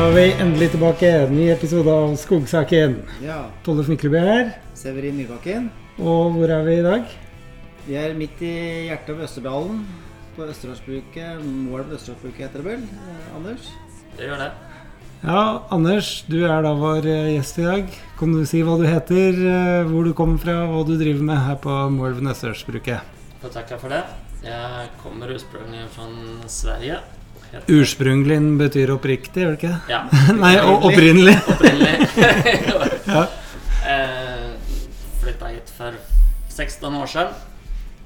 Da er vi endelig tilbake. Ny episode av Skogsaken. Ja, Tollef Mykleby her. Severin Nybakken. Og hvor er vi i dag? Vi er midt i hjertet av Østerdalen. På Østerdalsbruket. Mål på Østerdalsbruket heter det vel? Eh, Anders? Det gjør det. Ja, Anders, du er da vår eh, gjest i dag. Kan du si hva du heter, eh, hvor du kommer fra, hva du driver med her på Moelven Østerdalsbruket? Takk for det. Jeg kommer ursprungelig fra Sverige. Ursprunglig betyr oppriktig, gjør det ikke? Ja. Nei, opprinnelig. Opprinnelig. Ja. eh, Flytta hit for 16 år siden.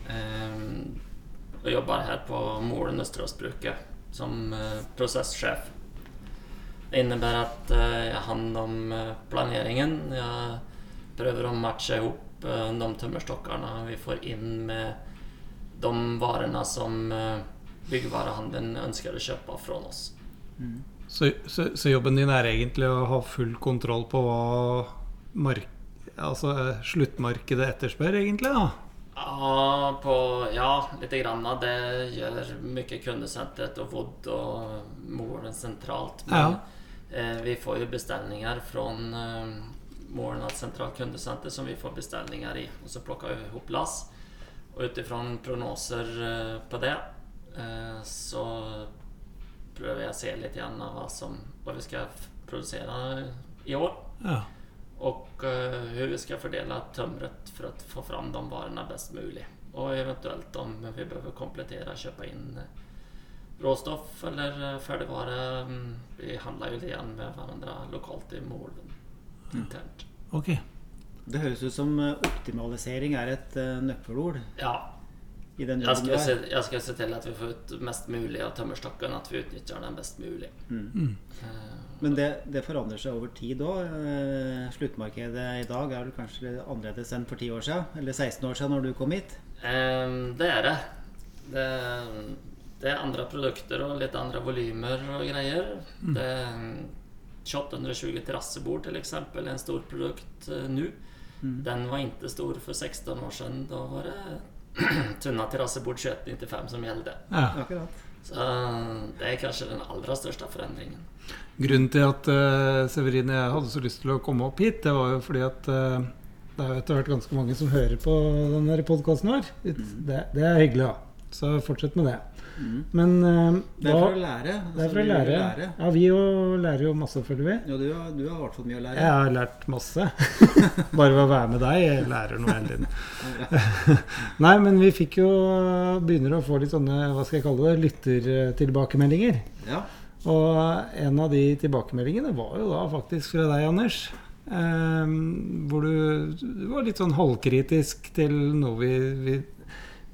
Eh, og jobber her på Molen Østeråsbruket som eh, prosesssjef. Det innebærer at jeg har hand om planeringen. Jeg prøver å matche ihop eh, de tømmerstokkene vi får inn med de varene som eh, byggvarehandelen ønsker å kjøpe fra oss. Så, så, så jobben din er egentlig å ha full kontroll på hva mark altså, sluttmarkedet etterspør, egentlig? da? Ja, på, ja, lite grann. Det gjør mye kundesenteret og Wood og Moren sentralt. Men eh, vi får jo bestillinger fra eh, Moren sentralt kundesenter som vi får bestillinger i. Og så plukker vi ihop lass. Og ut ifra prognoser eh, på det så prøver jeg å se litt igjen av hva, som, hva vi skal produsere i år. Ja. Og hvordan vi skal fordele tømmeret for å få fram de varene best mulig. Og eventuelt om vi behøver komplettere og kjøpe inn råstoff eller ferdigvare. Mm, Vi handler jo det igjen med hverandre lokalt i Målen internt. Ok. Det høres ut som eh, optimalisering er et eh, nøkkelord Ja, i den jag jobben ska, du se, til at vi får ut mest mulig av tömmerstocken, at vi utnytter den best mulig. Mm. Eh, Men det, det forandrer seg over tid òg. Sluttmarkedet i dag er vel kanskje annerledes enn for 10 år siden? Eller 16 år siden når du kom hit? Ehm, det er det. det. Det er andre produkter og litt andre volumer volymer greier. Mm. Det är 2820 terrassebord til eksempel, er en stor produkt nå. Mm. Den var ikke stor for 16 år siden. Da var det tunna terrassebord 2195 som gjelder. Ja. Akkurat. Så det er kanskje den aller største forandringen. Grunnen til at uh, Severin og jeg hadde så lyst til å komme opp hit, det var jo fordi at uh, det er jo etter hvert ganske mange som hører på denne podkasten vår. Det, det er hyggelig, da. Så fortsett med det. Mm. Men uh, Det er for å lære. det er for å lære. lære. Ja, vi jo lærer jo masse, føler vi. Ja, du, du har i hvert fall mye å lære. Jeg har lært masse. Bare ved å være med deg. Jeg lærer noe hele tiden. Nei, men vi fikk jo Begynner å få litt sånne, hva skal jeg kalle det, lyttertilbakemeldinger. Ja. Og en av de tilbakemeldingene var jo da faktisk fra deg, Anders. Ehm, hvor du, du var litt sånn halvkritisk til noe vi, vi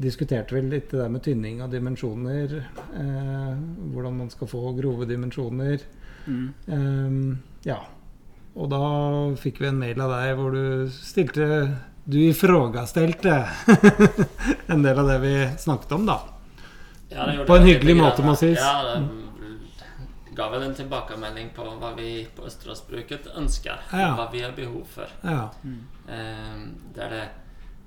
diskuterte vel litt det der med tynning av dimensjoner. eh, hvordan man skal få grove dimensjoner. Mm. Eh, ja. Og da fikk vi en mail av deg hvor du stilte Du ifrågastelte en del av det vi snakket om, da. Ja, det På en hyggelig måte, må sies. Ja, det gav vel en tilbakemelding på hva vi på Österåsbruket ønsker. Ja. Hva vi har behov for. Ja. Eh, där, det,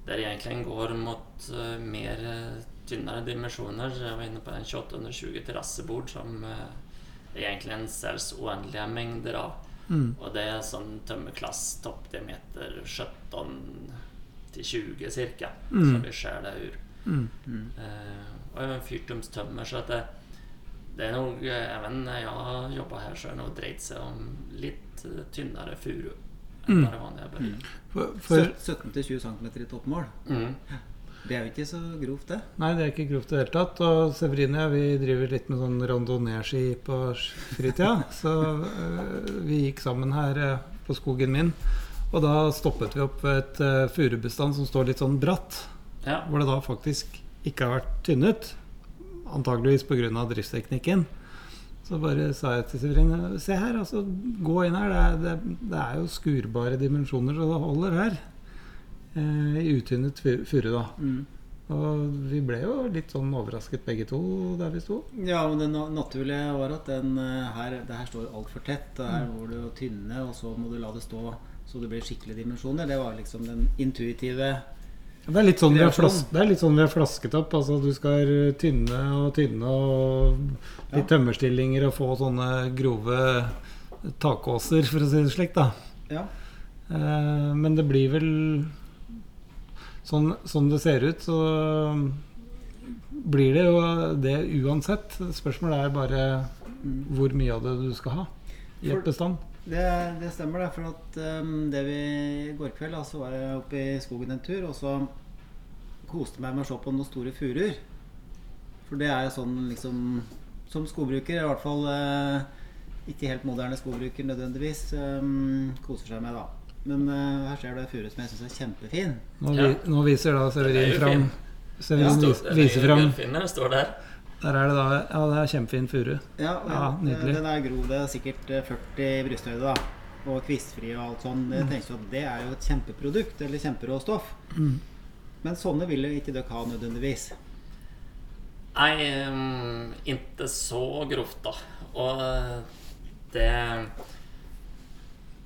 där det egentligen går mot uh, mer tynnere dimensjoner. Jeg var inne på en 2820 terrassebord som uh, egentlig en säljs uendelige mengder av. Mm. Og det er sånn tømmerklass toppdiameter 17 til 20 cirka. Mm. Som vi skär det ur. Mm. Mm. Uh, og även fyrtumstömmer så att det, det er noe eh, även när jag jobbar här så har det nog drejt sig om litt tynnere furu än Mm. när jag började. For, for, 17-20 cm i toppmål. Mm. Det er jo ikke så grovt, det. nei, det er ikke grovt i det hele tatt. Og Severine og jeg vi driver litt med sånn randonee-ski på fritida. Så øh, vi gikk sammen her øh, på skogen min. Og da stoppet vi opp ved et uh, furubestand som står litt sånn bratt. Ja. Hvor det da faktisk ikke har vært tynnet. Antageligvis pga. driftsteknikken. Så bare sa jeg til Severine Se her, altså. Gå inn her. Det er, det, det er jo skurbare dimensjoner, så det holder her. Eh, I utynnet fu- furu, da. Mm. Og vi ble jo litt sånn overrasket begge to der vi sto. Ja, men det naturlige var at den eh, her, det her står altfor tett. Og her må du tynne, og så må du la det stå så det blir skikkelige dimensjoner. Det var liksom den intuitive Det er litt sånn vi har, flas sånn flasket opp. Altså Du skal tynne og tynne og litt tømmerstillinger og få sånne grove takåser, for å si det slik, da. Ja. Eh, men det blir vel sånn, sånn det ser ut, så blir det jo det uansett. Spørsmålet er bare Mm. hvor mye av det du skal ha i et bestand. Det, det stemmer, det. For at um, det vi i går kveld, altså, så var jeg oppe i skogen en tur, og så koste meg med å se på noen store furuer. For det er jo sånn liksom Som skogbruker, i hvert fall uh, ikke helt moderne skogbruker nødvendigvis, um, koser seg med, da. Men uh, her ser du en furu som jeg syns er kjempefin. Nå, Ja. vi, nå viser da er Severin fram. Severin Står- den er viser fram står der. Der er det da Ja, det er kjempefin furu. Ja, Ja, den- nydelig. Den er grov. Det er sikkert eh, 40 i brysthøyde, da. Og kvistfri og alt sånn. Mm. Jeg tenker at det er jo et kjempeprodukt, eller kjemperåstoff. Mm. Men sånne vil jo ikke dere ha nødvendigvis. Nei, um, ikke så grovt da. Og eh, det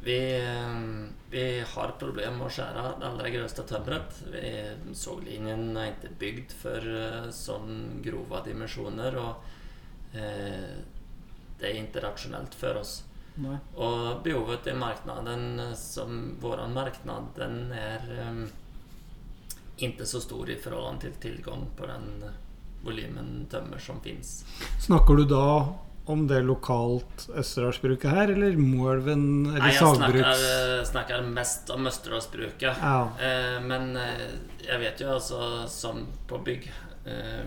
vi, ehm, vi har problem med å skjære det aller grövsta tømmeret. Soglinjen såglinjen er ikke bygd for eh, sånn grove dimensjoner. Og eh, det er ikke rasjonelt for oss. Nei. Og behovet i marknaden eh, som våran marknad, den er um, ikke så stor i forhold til tilgang på den volumen volymen tømmer som fins. Snakker du da om det lokalt Østerdalsbruket her, eller Moelven eller Nei, jeg sagbruks... eh, snakker mest om Østerdalsbruket. Ja. Eh, men eh, jeg vet jo altså sånn på bygg, eh,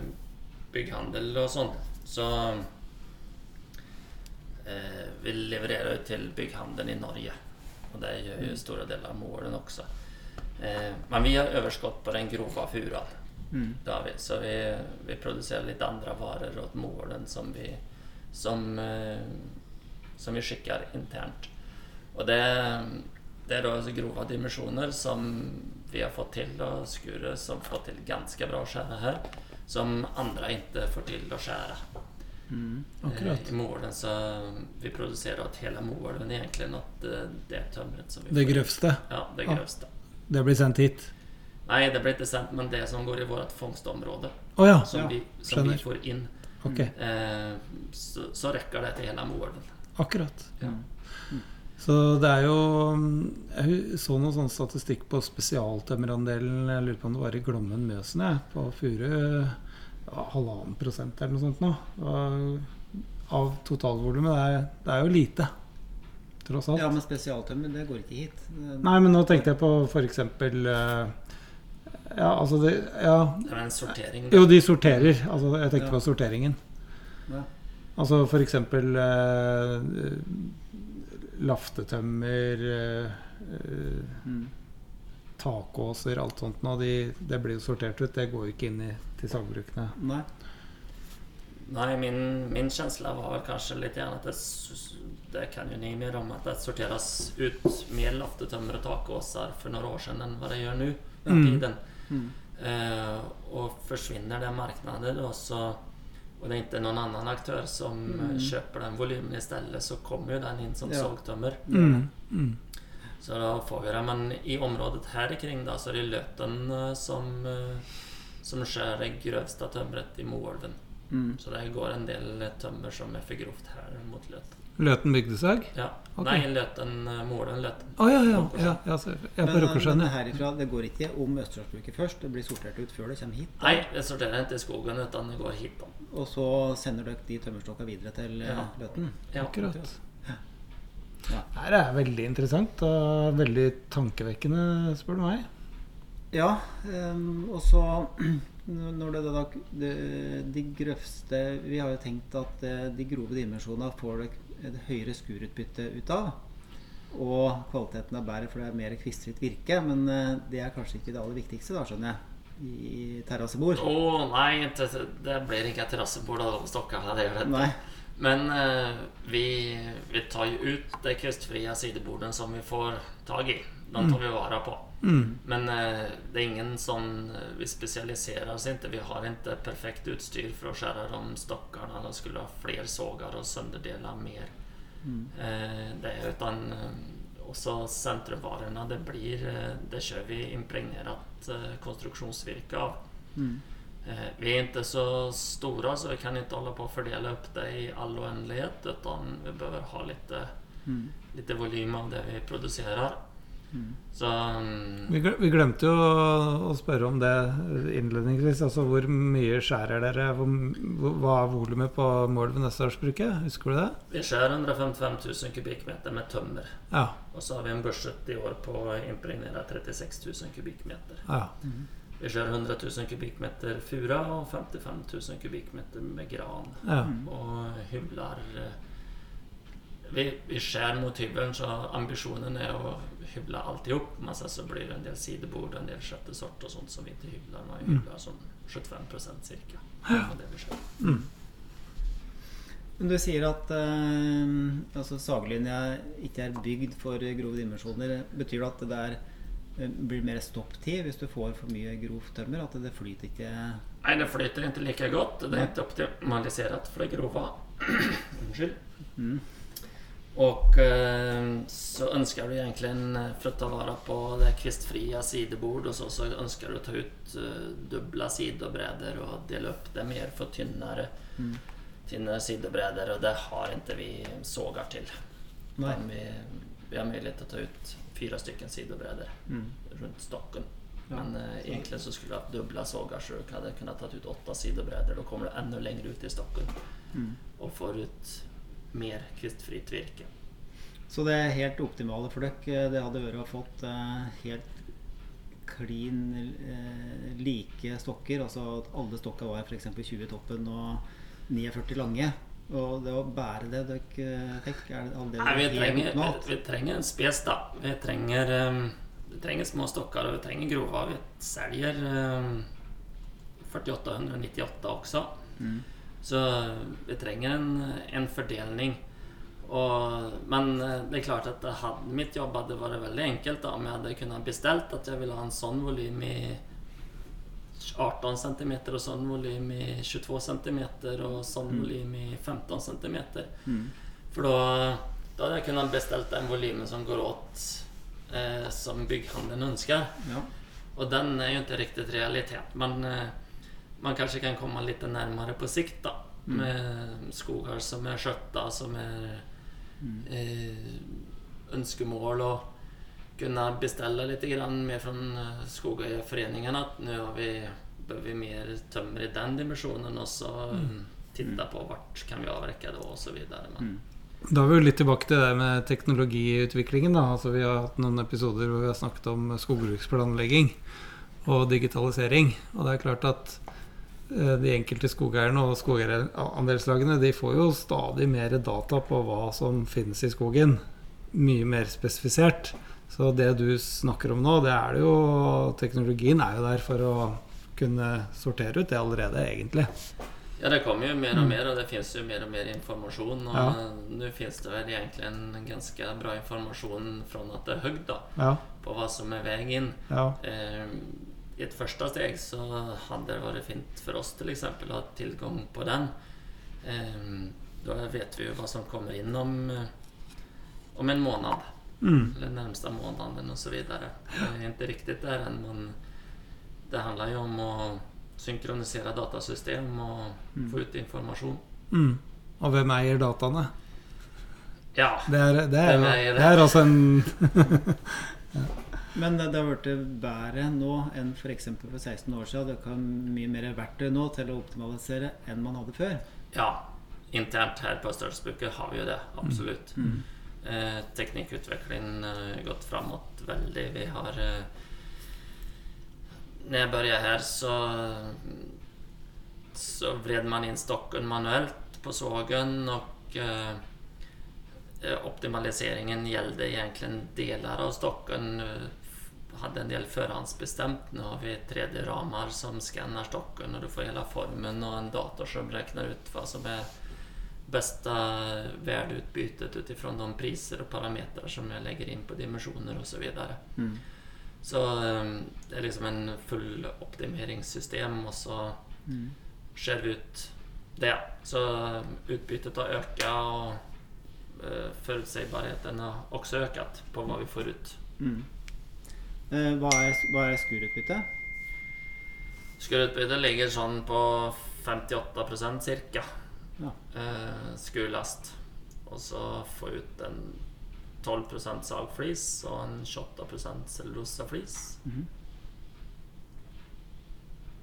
bygghandel og sånn, så eh, Vi levererer jo til bygghandelen i Norge. Og det gjør jo store deler av Moelven også. Eh, men vi har overskudd på den grova furan. Mm. Vi. Så vi, vi produserer litt andre varer åt Moelven som vi som, eh, som vi skikker internt. Og det, det er da grove dimensjoner som vi har fått til å skure, som får til ganske bra å skjære her, som andre ikke får til å skjære. Mm. Akkurat. Eh, I Målen så vi produserer at hele Målen egentlig åt eh, det tømmeret som vi Det grøvste. Ja, det grøvste. Ah, Det blir sendt hit. Nei, det blir ikke sendt, men det som går i vårt fangstområde, Oh, ja. som, Ja, vi, som vi får inn, Ok. eh, så, så rekker det til hele Moelven. Akkurat. Ja. Så det er jo Jeg så noe sånn statistikk på spesialtømmerandelen. Jeg lurer på om det var i Glommen Møsen, jeg. På Furu. Ja, halvannen prosent eller noe sånt nå. Av totalvolumet. Det, det er jo lite. Tross alt. Ja, men spesialtømmer, det går ikke hit. Nei, men nå tenkte jeg på f.eks. Ja, altså det Ja. Det er en sortering. Jo, de sorterer. Altså, jeg tenkte Ja. på sorteringen. Ja. Altså for eksempel eh, laftetømmer, eh, Mm. takåser, alt sånt noe. De, det blir jo sortert ut. Det går jo ikke inn i, til sagbrukene. Nei. Nei, min, min kjensle var vel kanskje litt gjerne at det, det kan jo ni mer om, at det sorteres ut mer laftetømmer og takåser for noen år siden enn hva det gjør nå. tiden. Mm. Eh, og forsvinner det marknaden og så det er ikke noen annen aktør som eh, Mm. kjøper den volymen stedet, så kommer jo den inn som Ja. sågtömmer. Mm. Mm. Så da får vi det. Men i området her kring da, så er det Løten eh, som, eh, som skär det grøvste tømmeret i Moelven. Mm. Så det går en del tømmer som er for grovt her mot Løten. Løten bygdesag? Ja. Okay. Nei, Løten, eh, Målen Løten. Å ja, ja. ja, ja så, jeg er på Men, Rokkersjøen. men ja. herifra, det går ikke om Østerdalsbruket først. Det blir sortert ut før det kommer hit. da. Nei, det sorterer ikke i skogen, utan det går hit. da. Og så sender dere de tømmerstokka videre til eh, Ja. Løten. Ja. Akkurat. Ja. Det her er veldig interessant og veldig tankevekkende, spør du meg. Ja, um, og så når det da de, de grøvste Vi har jo tenkt at eh, de grove dimensjonene får dere høyere skurutbytte ut av. Og kvaliteten er bedre, for det er mer kvistfritt virke. Men eh, det er kanskje ikke det aller viktigste, da, skjønner jeg, i terrassebord. Å nei, det, det blir ikke et terrassebord av stokkene. Det gjør det. Nei. Men eh, vi, vi tar jo ut det kvistfria sidebordet som vi får tag i. Den tar vi vare på. Mm. Men eh, det är ingen sån, eh, vi specialiserar oss inte. Vi har inte perfekt utstyr för att skära de stockarna. De skulle ha fler sågar och sönderdela mer. Mm. Eh, det, utan, også centrumvarorna, det blir, det kjører vi impregnert konstruktionsvirke av. Mm. Vi er ikke så store, så vi kan ikke holde på å fordele opp det i all uendelighet. utan vi bør ha litt, Mm. lite volym av det vi produserer. Så um, Vi gle- vi glemte jo å spørre om det innledningsvis. Altså hvor mye skjærer dere? Hvor, hva er volumet på mål ved neste årsbruket? Husker du det? vi skjærer 155 000 kubikkmeter med tømmer. Ja. Og så har vi en budsjett i år på å impregnere 36 000 kubikkmeter. ja. Vi skjærer 100 000 kubikkmeter fura og 55 000 kubikkmeter med gran. ja. Og hybler eh, vi, vi skjærer mot hybelen, så ambisjonen er å hyble alt i hop. Men sen så blir det en del sidebord og en del kjøttesort og sånt som vi ikke hybler. Man Mm. hybler sånn 75% cirka. av det vi skjærer. Mm. Men du sier at eh, altså saglinja ikke er bygd for grove dimensjoner. Betyr det at det der eh, blir mer stopptid hvis du får for mye grovt tømmer? At det flyter ikke Nei, det flyter ikke like godt. Det er ikke optimalisert for det grove. Unnskyld. mm. Och eh, så ønsker du egentligen for å ta vare på det kvistfria sidebord og så, så ønsker du ta ut eh, dubbla sidobrädor og dela opp det mer for tynnere, Mm. tynnare sidebredder, og det har ikke vi sågar til. Vi, vi har til å ta ut fyra stycken sidebredder Mm. rundt stokken. Ja, Men uh, egentlig så skulle du ha dubbla sågar så du hadde kunnet ta ut åtta sidebredder. Da kommer du enda lenger ut i stokken Mm. og får ut mer kvistfritt virke. Så det helt optimale for dere, det hadde vært å fått eh, helt klin eh, like stokker. Altså at alle stokka var f.eks. 20 i toppen og 49 lange. Og det å bære det dere fikk, er det Nei, vi trenger, vi, vi trenger en spes, da. Vi trenger, vi trenger små stokker, og vi trenger grova. Vi selger um, 4898 også. Mm. Så vi trenger en, en fordeling. Og, men eh, det er klart at hadde, mitt jobb hadde vært veldig enkelt da, om jeg hadde kunnet bestilt at jeg ville ha en sånn volym i 18 cm og sånn volym i 22 cm og sånn volym i 15 cm. Mm. For da, da hadde jeg kunnet bestilt den volymen som går åt eh, som bygghandelen ønsker. Ja. Og den er jo ikke riktig realitet. Men eh, man kanskje kan komme litt nærmere på sikt, da. Med skoger som er skjøtta, som er eh, ønskemål å kunne bestille litt grann mer fra eh, Skogeierforeningen at nå har vi, behöver vi mer tømmer i den dimensjonen, og så mm. titta på vart kan vi avrekke det og så videre. Men, Mm. Da er vi jo litt tilbake til det med teknologiutviklingen. Da. Altså, vi har hatt noen episoder hvor vi har snakket om skogbruksplanlegging og digitalisering. Og det er klart at de enkelte skogeierne og skogeierandelslagene de får jo stadig mer data på hva som finnes i skogen. Mye mer spesifisert. Så det du snakker om nå, det er det jo Teknologien er jo der for å kunne sortere ut det allerede, egentlig. Ja, det kommer jo mer og mer og det finnes jo mer og mer informasjon. Og Ja. nå finns det vel egentlig en ganske bra informasjon från at det er høyt, da, Ja, på hva som er veien inn. ja, Eh, I et første steg så hadde det vært fint for oss til eksempel, å ha tilgang på den. Eh, då vet vi jo hva som kommer inn om, eh, om en måned. mm, Eller nærmeste måneden osv. så vidare. Det er ikke riktig der enn men det handler jo om å synkronisere datasystem och få ut informasjon. mm. Og hvem eier dataene? Ja, Det er, det er, jo- eier det? det er altså en Men det, har blitt bedre nå enn f.eks. For, for 16 år siden. Det kan mye mer verktøy nå til å optimalisere enn man hadde før. ja. Internt her på Størrelsesbruket har vi jo det, absolut. Eh, teknikkutviklingen har gått framåt veldig. Vi har... Eh, Når jeg begynte her, så, så vred man inn stokken manuelt på sågen og eh, eh, optimaliseringen gjelder egentlig deler av stocken. Hade en del förhandsbestämt. Nå har vi 3D-rammer som skanner stocken og du får hele formen og en dator som regner ut hva som er beste verdiutbyttet ut utifrån de priser og parametere som jeg legger inn på dimensioner osv. så videre. Mm. Så eh, det er liksom en full optimeringssystem og så Mm. skär vi ut det. Så eh, utbytet har økt, og uh, forutsigbarheten har også økt på hva vi får ut. Mm. Eh, hva er, hva er skurutbytte? Skurutbytet ligger sånn på 58% Ja. Eh, skurlast. Og så få ut en 12% sagflis og en 28 cellulosaflis.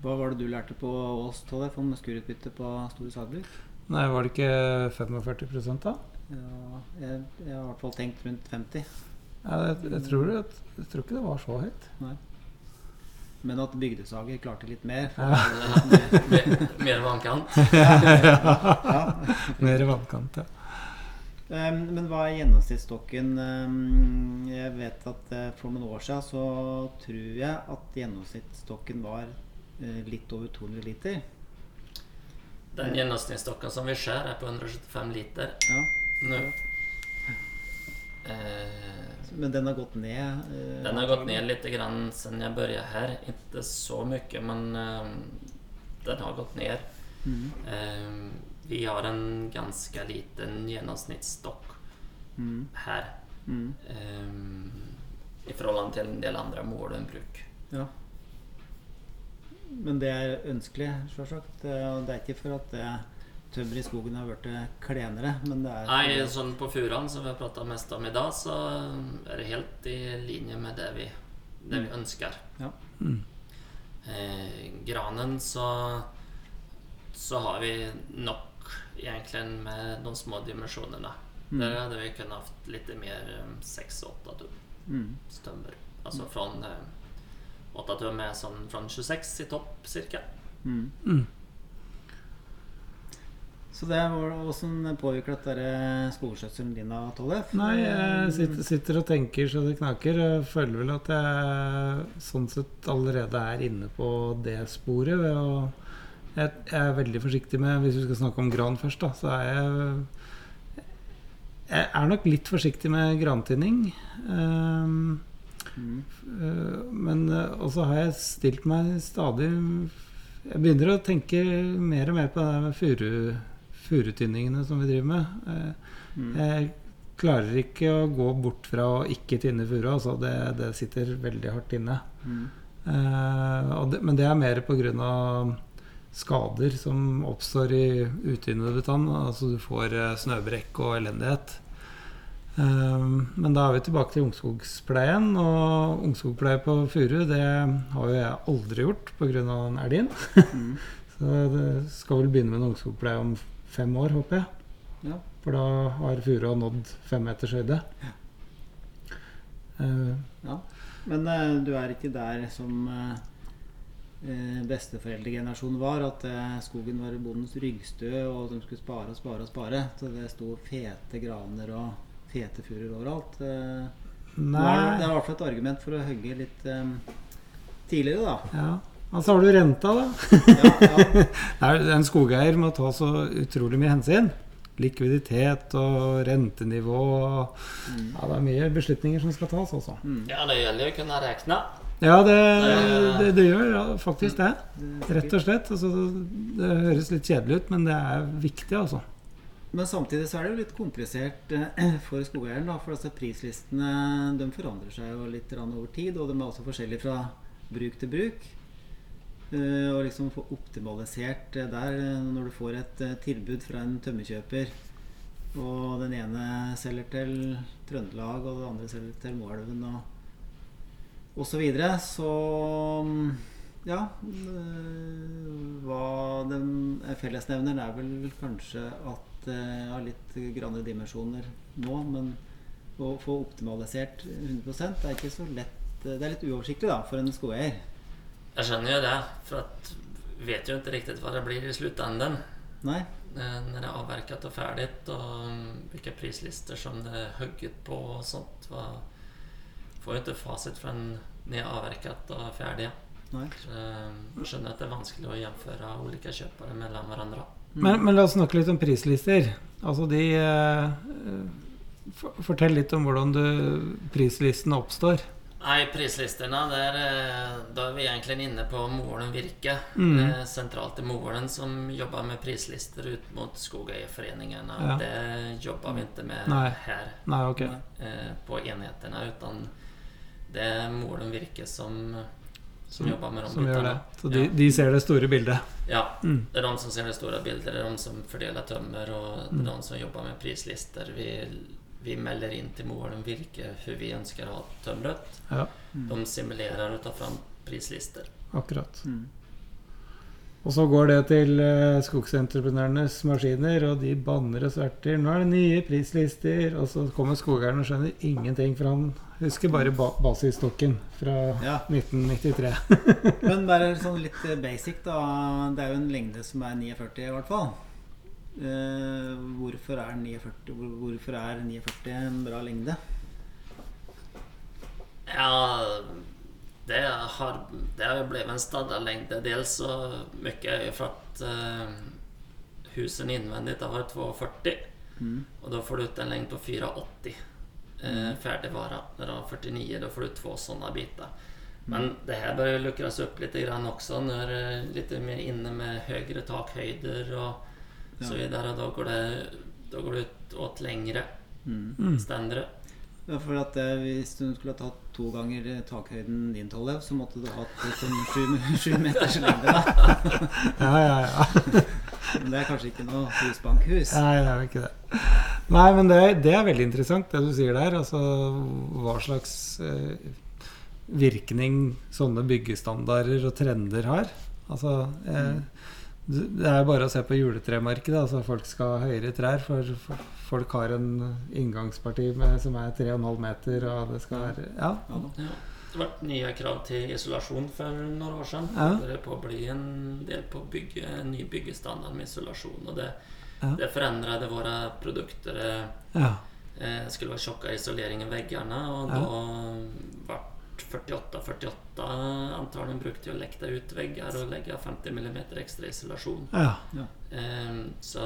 Hva var det du lærte på Ås, Tollef, med skurutbytte på store sagbruk? Nei, var det ikke 45 da? Ja, jeg, jeg har i hvert fall tenkt rundt 50. Ja, jeg, jeg, tror, at, jeg tror ikke det var så høyt. Men at bygdesager klarte litt mer. Ja. Mer, mer vannkant. ja. Mer vannkant, ja. Um, Men hva er gjennomsnittsstokken? Um, Jeg vet at eh, for noen år siden så tror jeg at gjennomsnittsstokken var eh, litt over 200 liter. Den gjennomsnittsstokken som vi ser, er på 175 liter Ja. nå. Eh, Men den har gått ned? Uh, den har gått ned litt grann siden jeg begynte her. Ikke så mye, men uh, den har gått ned. Mm. Uh, vi har en ganske liten gjennomsnittsstokk Mm. her Mm. i forhold til en del andre målenbruk. Ja. Men det er ønskelig, og Det er ikke for at det tømmeret i skogen har blitt klenere, men det er Nei, sånn på furene, som vi har prata mest om i dag, så er det helt i linje med det vi, det vi ønsker. Ja. Mm. Eh, granen så så har vi nok egentlig med de små dimensjonene. Mm. Der hadde vi kunnet hatt litt mer 6-8 tum Mm. stømmer. Altså fra eh, 8 tum er sånn fra 26 i topp cirka. Mm. Så det var Hvordan påvirker dette skoleskjøtselen din, da, Tollef? Nei, jeg sitter, sitter og tenker så det knaker. Jeg føler vel at jeg sånn sett allerede er inne på det sporet. Ved å, jeg, jeg er veldig forsiktig med Hvis vi skal snakke om gran først, da, så er jeg Jeg er nok litt forsiktig med grantinning. Um, Mm. Eh, Men eh, også har jeg stilt meg stadig Jeg begynner å tenke mer og mer på det med furu, furutynningene som vi driver med. Eh, Mm. Jeg klarer ikke å gå bort fra å ikke tynne furu. Altså det, det sitter veldig hardt inne. Mm. Eh, det, men det er mer pga. skader som oppstår i utynnede tann. Altså du får eh, snøbrekk og elendighet. Eh, men da er vi tilbake til ungskogspleien. Og ungskogpleie på furu det har jo jeg aldri gjort pga. elgen. Mm. Så det skal vel begynne med en ungskogpleie om fem år, håper jeg. Ja. For da har furua nådd fem meters høyde. Eh, Ja. Men uh, du er ikke der som eh, eh, besteforeldregenerasjonen var, at skogen var bondens ryggstø, og de skulle spare og spare og spare. Så det sto fete graner og fete furuer overalt. Det, det er i hvert fall et argument for å hogge litt um, tidligere, da. ja. Og så har du renta, da. Ja, ja. En skogeier må ta så utrolig mye hensyn. Likviditet og rentenivå. Mm. Ja, det er mye beslutninger som skal tas, altså. Mm. Ja, det gjelder jo å kunne regne. Ja, det, Det- det, gjør ja, faktisk det. Det er Rett og slett. Altså, det høres litt kjedelig ut, men det er viktig, altså. Men samtidig så er det jo litt komplisert eh, for skogeieren. For altså prislistene de forandrer seg jo litt over tid, og de er også forskjellige fra bruk til bruk. Eh, og liksom få optimalisert der eh, når du får et eh, tilbud fra en tømmerkjøper, og den ene selger til Trøndelag, og den andre selger til Moelven, og, osv. så videre, så ja. eh, Hva den fellesnevneren er vel kanskje at det har litt granne dimensjoner nå, men å få optimalisert 100% er ikke så lett. Det er litt uoversiktlig da, for en skogeier. Jeg skjønner jo det, for at vet jo ikke riktig hva det blir i sluttenden. Nei? Når det er avverket og ferdig, og hvilke prislister som det er hugget på og sånt. Vad- Får jo ikke fasit fra en har avverket og ferdig. Nei. Så eh, skjønner at det er vanskelig å gjennomføre ulike kjøpere mellom hverandre. Men, men la oss snakke litt om prislister. Altså de eh, eh, for- Fortell litt om hvordan du, prislistene oppstår. Nej, prislistene, der, da er vi egentlig inne på Molen Virke. Mm. Sentralt Centralt i Molen som jobber med prislister ut mot skogeierforeningene. Ja. Det jobber vi ikke med Nei. her Nei, ok. eh, på enhetene, utan det er Molen Virke som, som Som- jobbar med de Som det. Så de, Ja. de ser det store bildet. Ja, Mm. det er de som ser det store bildet. det er de som fordeler tømmer, og det er de som jobber med prislister. Vi, vi melder inn til Moelven hvilke hur vi ønsker å ha tømret. Ja, De simulerer og tar fram prislister. akkurat. Mm. Og så går det til eh, skogsentreprenørenes maskiner, og de banner og sverter. 'Nå er det nye prislister.' Og så kommer skogeieren og skjønner ingenting, for han husker bare ba basisstokken fra Ja. 1993. Men bare sånn litt basic, da. Det er jo en lengde som er 49 i hvert fall. Eh, hvorfor, er 49, hvorfor er 49 en bra lengde? Ja, det har, det har jo blivit en lengde. Dels så mye for at att eh, husen invändigt har varit 2,40 Mm. og da får du ut en lengde på 4,80 eh, färdigvara. Når du har 49 da får du två sånne biter Men det her bør lukres opp litt grann også når du er litt mer inne med høyere takhøyder og Ja. vidare. Da, går det, da går det ut åt lengre Mm. ständer. Ja, for at eh, Hvis du skulle ha tatt to ganger eh, takhøyden din, Tollef, så måtte du hatt eh, sånn sju, sju meters lengde. da. Ja, ja, ja. Men det er kanskje ikke noe husbankhus. Nei, det er jo ikke det. Nei, men det, det er veldig interessant, det du sier der. Altså hva slags eh, virkning sånne byggestandarder og trender har. Altså eh, du- Det er bare å se på juletremarkedet. Altså folk skal ha høyere trær, for, for folk har en inngangsparti med, som er 3,5 meter, og det skal være Ja. Ja. Ja. Det ble nye krav til isolasjon for noen år siden. Ja. Det er på å bli en del på bygge, en ny byggestandard med isolasjon. Og det, Ja. det förändrade våre produkter. Ja. eh, skulle være tjocka isolering i veggene, og Ja. då vart 48-48 brukte å jag det ut vegger og legge 50 mm ekstra isolasjon. ja. Eh, så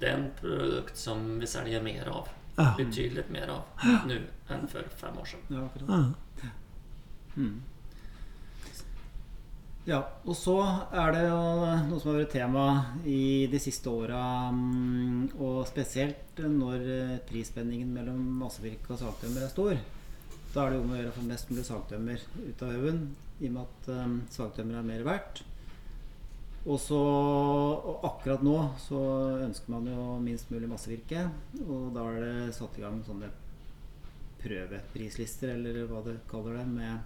det er en produkt som vi selger mer av. ja. Betydelig mer av nå enn for fem år siden. Ja, akkurat. ja. Mm. Ja, og så er det jo noe som har vært tema i de siste åra, mm, og spesielt når prisspenningen mellom massevirke og sagtømmer er stor. Da er det om å gjøre å få mest mulig sagtømmer ut av haugen, i og med at um, sagtømmer er mer verdt. Og så og akkurat nå så ønsker man jo minst mulig massevirke, og da er det satt i gang sånne prøveprislister, eller hva du kaller det, med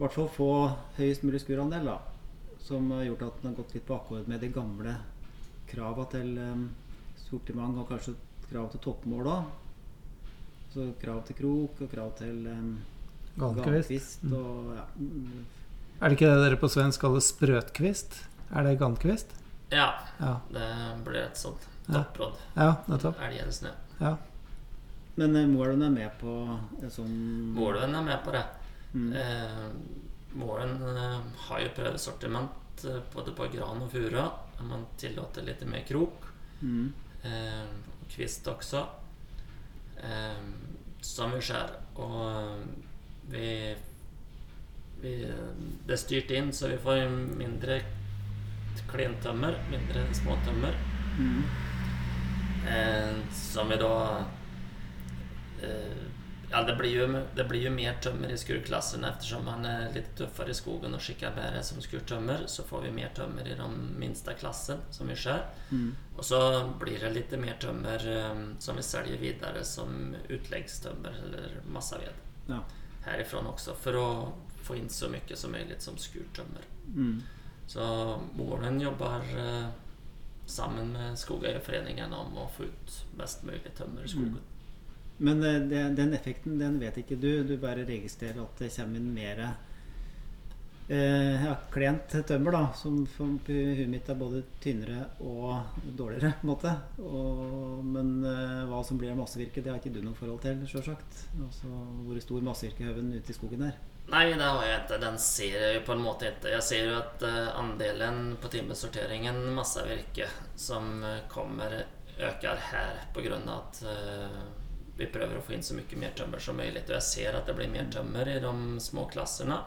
i hvert fall få høyest mulig skurandel, da. Som har gjort at den har gått litt på akkord med de gamle krava til um, sortiment, og kanskje krav til toppmål òg. Så krav til krok og krav til um, gantkvist. Mm. og ja. Er det ikke det dere på svensk kaller sprøtkvist? Er det gantkvist? Ja, Ja. det blir et sånt Ja. toppråd. Ja, nettopp. Eller snö. Ja. Men uh, Moelven er med på en sånn Målen er med på det. Mm. Eh, eh, har jo prøvesortiment eh, både på gran og fura. Man tillater litt mer krok. Mm. Eh, kvist också. Eh, som vi skär. Och eh, vi, vi, det er styrt inn, så vi får mindre klintømmer, mindre småtømmer. Mm. Eh, som vi da Eh, ja, det blir, ju, det blir ju mer tömmer i skurklassen eftersom man är lite tuffare i skogen och skickar bäre som skurtömmer så får vi mer tömmer i den minsta klassen som vi skär. Mm. Och så blir det lite mer tömmer um, som vi säljer vidare som utläggstömmer eller massaved Ja. härifrån också för att få in så mycket som möjligt som skurtömmer. Mm. Så Målen jobbar uh, sammen med Skogeierforeningen om å få ut mest mulig tømmer i skogen. Men eh, det, den effekten den vet ikke du. Du bare registrerer at det kommer inn mer eh, ja, klent tømmer, da. Som for huet mitt er både tynnere og dårligere, på en måte. Og, men eh, hva som blir av massevirke, det har ikke du noe forhold til, sjølsagt. Altså hvor stor massevirkehaugen ute i skogen er. Nei, det har jeg ikke. Den ser jeg på en måte ikke. Jeg ser jo att eh, andelen på timesorteringen massevirke som eh, kommer øker her på at vi prøver å få inn så mycket mer tømmer som möjligt. Och jag ser at det blir mer tømmer i de små klasserna.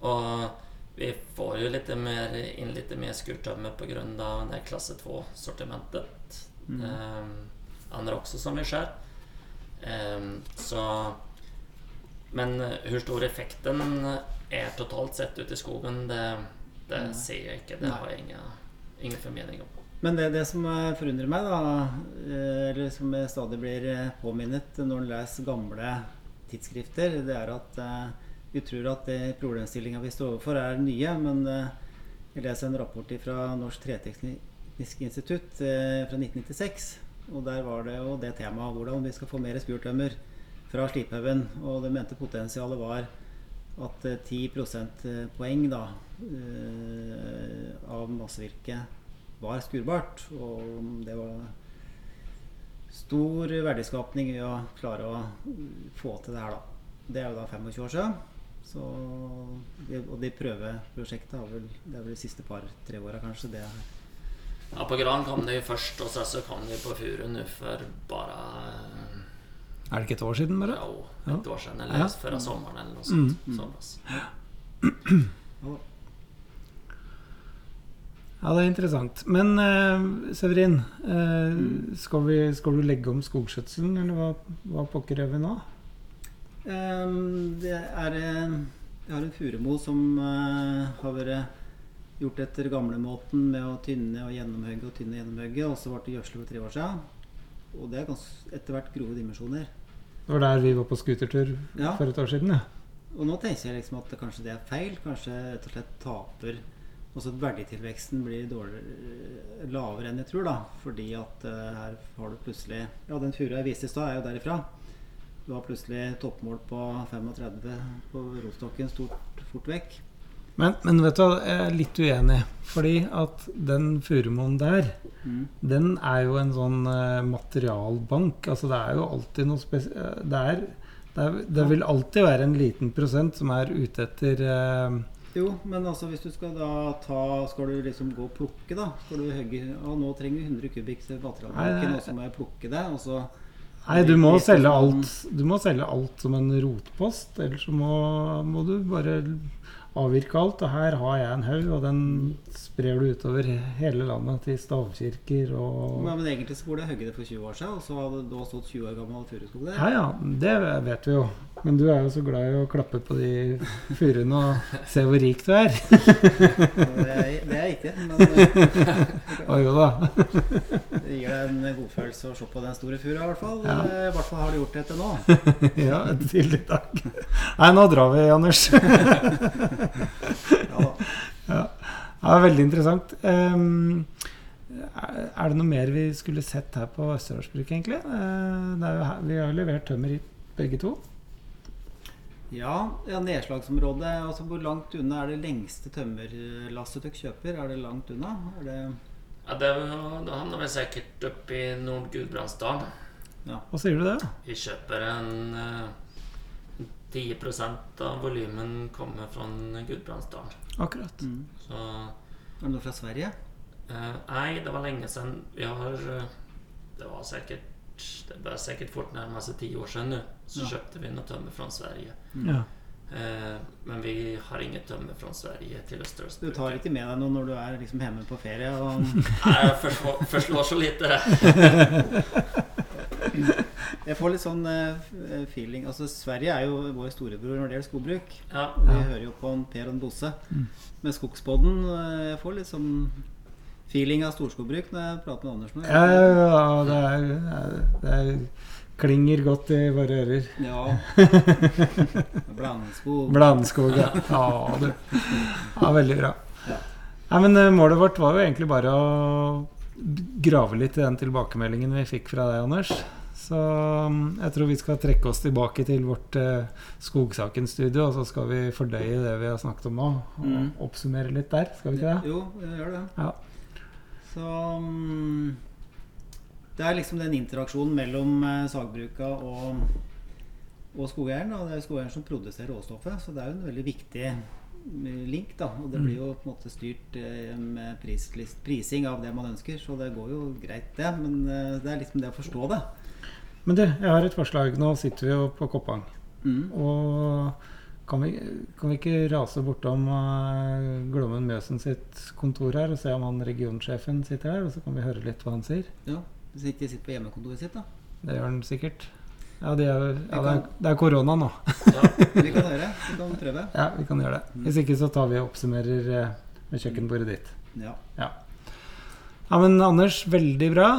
Og vi får ju lite mer, in lite mer skurtömmer på grund av det här klasse 2-sortimentet. Mm. Um, andre også som vi skär. Um, så men hvor stor effekten er totalt sett ute i skogen, det, det Mm. ser jeg ikke. Det har jeg ingen, ingen formening om. Men det, det som eh, forundrer meg, da, eh, eller som jeg stadig blir eh, påminnet når en leser gamle tidsskrifter, det er at vi tror at problemstillinga vi står overfor, er nye. Men jeg leser en rapport fra Norsk Treteknisk institutt fra 1996. Og der var det jo det temaet hvordan vi skal få mer spurtømmer fra Sliphaugen. Og det mente potensialet var at eh, 10 prosentpoeng da, av massevirket var skurbart. Og det var stor verdiskapning i å klare å få til det her, da. Det er jo da 25 år siden. Så, og de prøveprosjektet har vel, det er vel de siste par-tre åra, kanskje. det er Ja, på Gran kom de først, og så, så kom de på Furu nå for bare Er det ikke et år siden, bare? ja, Ja. et år siden, eller Ja. før sommeren, eller noe sånt. Mm. Såpass. ja, Ja, det er interessant. Men uh, Severin, eh, skal, vi, skal du legge om skogskjøtselen, eller hva, hva pokker gjør vi nå? Um, det er Jeg har en furemo som uh, har vært gjort etter gamlemåten med å tynne og gjennomhugge og tynne og gjennomhugge. Og så ble det gjødsel for tre år siden. Og det er etter hvert grove dimensjoner. Det var der vi var på scootertur Ja. for et år siden. Ja. Og nå tenker jeg liksom at kanskje det er feil. Kanskje rett og slett taper Også at verditilveksten blir dårligere, lavere enn jeg tror. da Fordi at uh, her har du plutselig Ja, den furua jeg viste i stad, er jo derifra. Du har plutselig toppmål på 35 på rotstokken stort fort vekk. Men, men vet du jeg er litt uenig. Fordi at den furumoen der, Mm. den er jo en sånn uh, materialbank. Altså det er jo alltid noe spesielt det, er, det, er, det vil alltid være en liten prosent som er ute etter eh, Jo, men altså hvis du skal da ta Skal du liksom gå og plukke, da? Skal du hogge Å, nå trenger vi 100 kubikk til nei. og så må jeg plukke det, og så Nei, du må, selge alt, du må selge alt som en rotpost, ellers så må, må du bare avvirke alt. Og her har jeg en haug, og den sprer du utover hele landet til stavkirker og Ja, men egentlig så burde jeg hogge det for 20 år siden, og så hadde du stått 20 år gammel furuskog der. Ja ja, det vet vi jo. Men du er jo så glad i å klappe på de furuene og se hvor rik du er. Det er, det jeg ikke, men eh, Å jo da. det gir deg en godfølelse å se på den store furua, i hvert fall. Ja. Eh, I hvert fall har du gjort det til nå. Ja, til i dag. Nei, nå drar vi, Anders. Ja, det Ja, ja veldig interessant. Um, er det noe mer vi skulle sett her på Østerdalsbruket, egentlig? Eh, det er jo her, vi har jo levert tømmer hit, begge to. ja, ja, nedslagsområdet. Altså hvor langt unna er det lengste tømmerlasset dere kjøper? Er det langt unna? Er det Ja, det, det havner vel sikkert oppe i Nord-Gudbrandsdalen. Hva sier du det? Vi kjøper en eh, 10 av volumen kommer fra Gudbrandsdalen. Akkurat. mm. Så Er det noe fra Sverige? eh, Nei, det var lenge siden. Vi har eh, Det var sikkert Det bør sikkert fort nærme seg ti år siden nå. Så Ja. kjøpte vi noe tømmer fra Sverige. Ja. Eh, men vi har inget tømmer fra Sverige til Du tar ikke med deg noe når du er liksom hjemme på ferie? Og Nei, jeg forslår, forslår så lite, det. jeg får litt sånn uh, feeling Altså Sverige er jo vår storebror når det gjelder skogbruk. Ja. Vi Ja. hører jo på en Per og Bosse Mm. med Skogspodden. eh, Jeg får litt sånn feeling av storskogbruk når jeg prater med Anders nå. Ja, ja, det, er, det er, klinger godt i våre ører. Ja. Blandskog. Blandskog, ja. ja, du. ja veldig bra. Ja. Nei, men eh, Målet vårt var jo egentlig bare å grave litt i den tilbakemeldingen vi fikk fra deg, Anders. Så mm, jeg tror vi skal trekke oss tilbake til vårt eh, Skogsaken-studio, og så skal vi fordøye det vi har snakket om nå. Og Mm. oppsummere litt der, skal vi ikke det? Jo, vi gjør det. Ja. Så mm, Det er liksom den interaksjonen mellom eh, sagbruka og, og skogeieren. Og det er skogeieren som produserer råstoffet, så det er jo en veldig viktig eh, link. da Og det Mm. blir jo på en måte styrt eh, med prislist, prising av det man ønsker, så det går jo greit, det. Men det er liksom det å forstå det. Men du, jeg har et forslag. Nå sitter vi jo på Koppang. Mm. Og kan vi, kan vi ikke rase bortom uh, Glommen Mjøsen sitt kontor her og se om han regionsjefen sitter her? Og så kan vi høre litt hva han sier. Ja, Hvis ikke sitter på hjemmekontoret sitt, da. Det gjør han sikkert. Ja, de er, ja det, er, det er korona nå. Ja. Vi kan høre. Vi kan prøve. Ja, vi kan gjøre det. Hvis ikke så tar vi og oppsummerer eh, med kjøkkenbordet ditt. Ja. Ja, men Anders, veldig bra.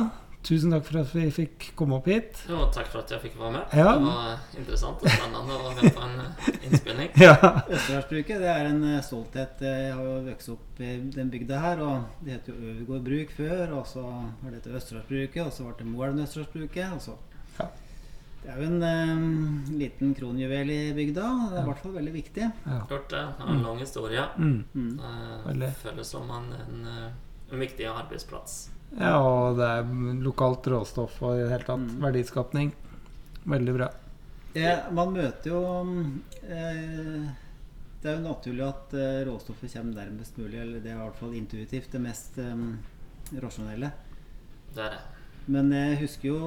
Tusen takk for at vi fikk komme opp hit. Jo, takk for at jeg fikk være med. Ja. Det var interessant og spennende å være på en eh, innspilling. Ja. Østerdalsbruket er en eh, stolthet. Jeg har jo vokst opp i den bygda her. og Det het jo Øvergård bruk før, og så har det hett Østerdalsbruket, og så ble det Moelven Østerdalsbruket. og så Ja. Det er jo en eh, liten kronjuvel i bygda. Det er i hvert fall veldig viktig. ja. Klart det. Har en lang historie. Mm. Mm. Det Føles som en, en, eh, en viktig arbeidsplass. Ja, og det er lokalt råstoff og i det hele tatt Mm. verdiskapning. Veldig bra. Ja, man møter jo eh, Det er jo naturlig at eh, råstoffet kommer nærmest mulig, eller det er i hvert fall intuitivt det mest eh, rasjonelle. Det er det. Men jeg husker jo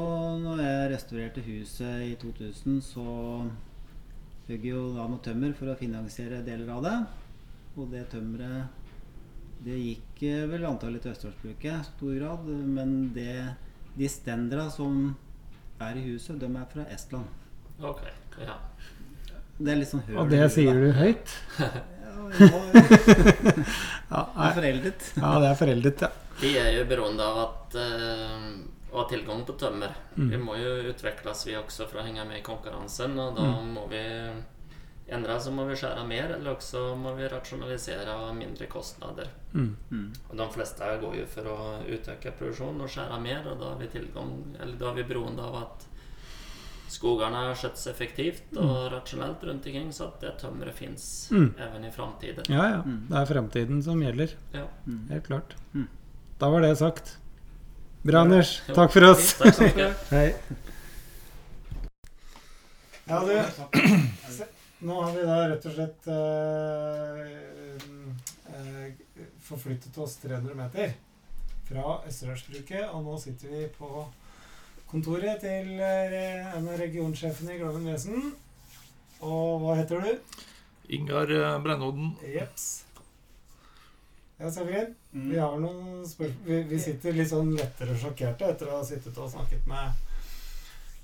når jeg restaurerte huset i 2000, så hugg jo da noe tømmer for å finansiere deler av det. Og det tømmeret det gikk eh, vel antagelig til Østerdalsbruket i stor grad. Men det, de stendra som er i huset, de er fra Estland. Ok. Ja. Det er litt sånn høl Og det sier du høyt? Ja, det nei. foreldet. ja det er foreldet, ja. Vi er jo beroende av at uh, å ha tilgang på tømmer. Mm. Vi må jo utvikles vi også for å henge med i konkurransen, og da Mm. må vi endre så må vi skjære mer, eller også må vi rasjonalisere og ha mindre kostnader. Mm. Mm. Og de fleste går jo for å utøke produksjonen og skjære mer, og da er vi tilgang Eller da har vi beroende av at skogene skjøttes effektivt og rasjonelt rundt omkring, så at det tømmeret fins Mm. even i framtiden. Ja, ja. Mm. Det er fremtiden som gjelder. Ja. Mm. Helt klart. Mm. Da var det sagt. Bra, Anders. Jo, Takk for oss. Takk takk. Hei. Ja, du. Nå har vi da rett og slett eh, eh, forflyttet oss 300 meter fra Østerdalsbruket, og nå sitter vi på kontoret til eh, en av regionsjefene i Gloven Vesen. Og hva heter du? Ingar Brennodden. Jeps. Ja, Severin. Mm. Vi har noen spørsmål vi, vi sitter litt sånn lettere sjokkerte etter å ha sittet og snakket med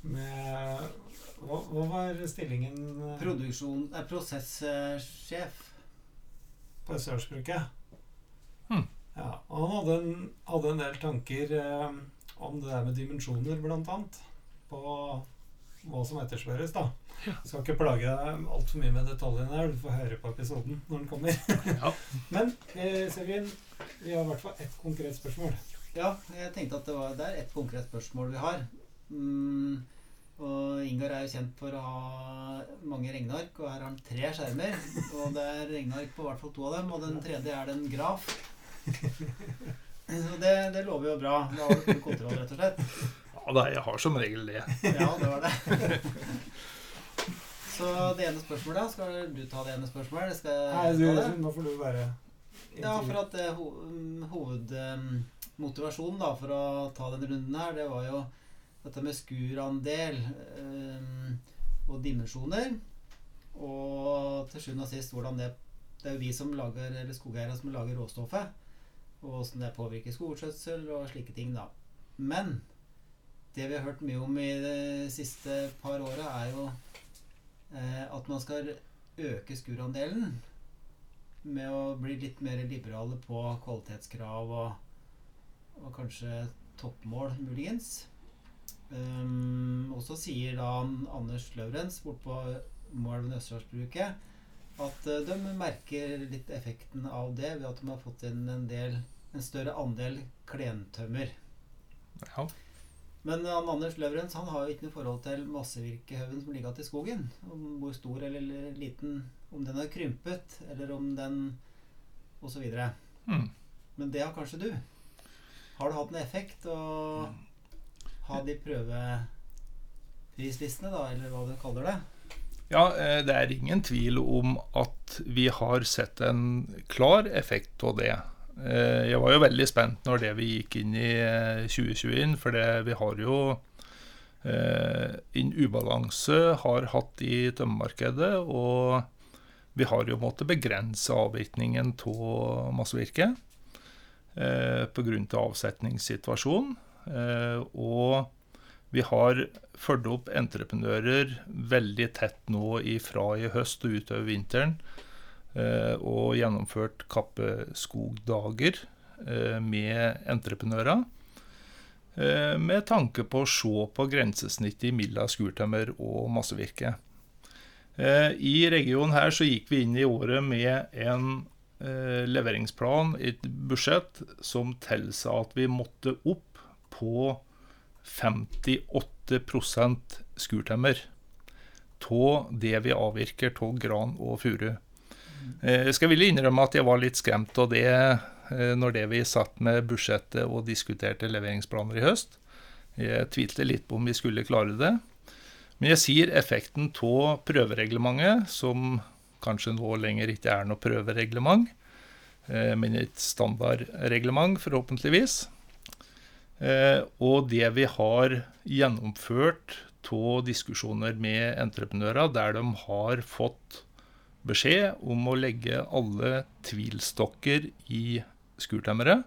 med Hva, hva var stillingen eh, Produksjon, eh, prosesssjef. på Østerdalsbruket? Hmm. Ja, og han hadde en, hadde en del tanker eh, om det der med dimensjoner, blant annet. På hva som etterspørres, da. Ja. Skal ikke plage deg altfor mye med detaljene her. Du får høre på episoden når den kommer. Ja. Men eh, Sevin, vi har i hvert fall ett konkret spørsmål. Ja, jeg tenkte at det, var, det er et konkret spørsmål vi har. Mm, og Ingar er jo kjent for å ha mange regneark, og her har han tre skjermer. Og det er regneark på i hvert fall to av dem, og den tredje er det en graf. Så det, det lover jo bra. Da har du full kontroll, rett og slett. Ja, da, jeg har som regel det. Ja, det var det. Så det ene spørsmålet, da. skal du ta det ene spørsmålet? Skal Nei, jeg du, ta det? nå får du være Ja, for at eh, ho mm, hovedmotivasjonen da for å ta denne runden her, det var jo dette med skurandel eh, og dimensjoner. Og til sjuende og sist hvordan det Det er jo vi som lager, eller skogeiere som lager råstoffet. Og åssen det påvirker skogskjøtsel og slike ting, da. Men det vi har hørt mye om i de siste par åra, er jo eh, at man skal øke skurandelen med å bli litt mer liberale på kvalitetskrav og, og kanskje toppmål, muligens. Um, og så sier da Anders Løvrens bortpå Moelven Østerdalsbruket at eh, de merker litt effekten av det ved at de har fått inn en, del, en større andel klentømmer. Ja. Men han Anders Løvrens han har jo ikke noe forhold til massevirkehaugen som ligger igjen i skogen. Om hvor stor eller liten Om den har krympet, eller om den osv. Mm. Men det har kanskje du. Har det hatt en effekt å ha de prøveprislistene, da, eller hva du kaller det? ja, eh, det er ingen tvil om at vi har sett en klar effekt av det. Eh, Jeg var jo veldig spent når det vi gikk inn i eh, 2021, for det, vi har jo eh, en ubalanse har hatt i tømmermarkedet, og vi har jo måttet begrense avvirkningen av massevirke pga. Av avsetningssituasjonen. Eh, og vi har fulgt opp entreprenører veldig tett nå fra i høst og utover vinteren. eh, Og gjennomført kappeskogdager eh, med entreprenører. Med tanke på å se på grensesnittet mellom skurtømmer og massevirke. I regionen her så gikk vi inn i året med en leveringsplan, et budsjett, som tilsa at vi måtte opp på 58% skurtømmer av det vi avvirker av gran og furu. Jeg skal ville innrømme at jeg var litt skremt av det når det vi satt med budsjettet og diskuterte leveringsplaner i høst. Jeg tvilte litt på om vi skulle klare det. Men jeg sier effekten av prøvereglementet, som kanskje nå lenger ikke er noe prøvereglement, men et standardreglement, forhåpentligvis. Og det vi har gjennomført av diskusjoner med entreprenører, der de har fått beskjed om å legge alle tvilstokker i skurtemmere.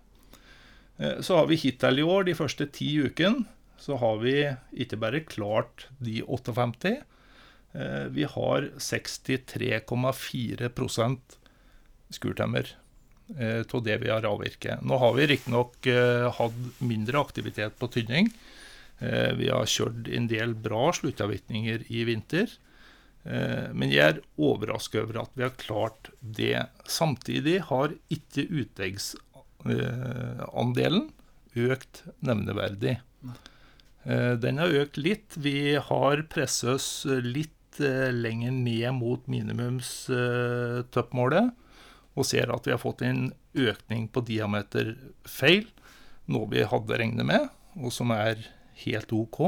Så har vi hittil i år, de første ti ukene, så har vi ikke bare klart de 58. Vi har 63,4% skurtemmer av det vi har avvirket. Nå har vi riktignok hatt mindre aktivitet på tynning. Vi har kjørt en del bra sluttavvirkninger i vinter. Men jeg er overrasket over at vi har klart det. Samtidig har ikke utleggsandelen økt nevneverdig. Den har økt litt. Vi har presset oss litt lenger ned mot minimumstoppmålet. Og ser at vi har fått en økning på diameterfeil, noe vi hadde regnet med, og som er helt OK.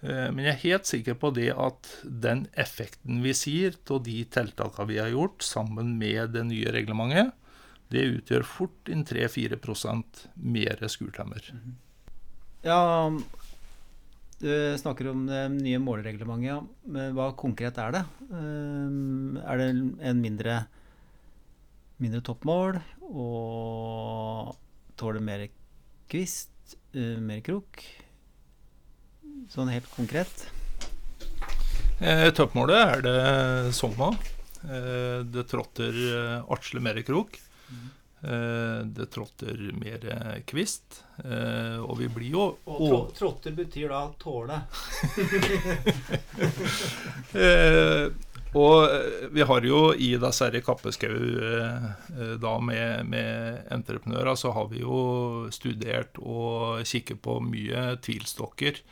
Men jeg er helt sikker på det at den effekten vi sier av de tiltakene vi har gjort, sammen med det nye reglementet, det utgjør fort inn 3-4% mer skurtemmer. Ja, du snakker om det nye målereglementet. Men hva konkret er det? Er det en mindre, mindre toppmål og tåler mer kvist, mer krok? Sånn helt konkret? Eh, toppmålet er det somma. Eh, det tråtter artsle mer krok. Eh, det trotter mer kvist. og vi blir jo Og tråtter betyr da tåle? og vi har jo i disse kappeskau da med, med entreprenører, så har vi jo studert og kikket på mye tvilstokker.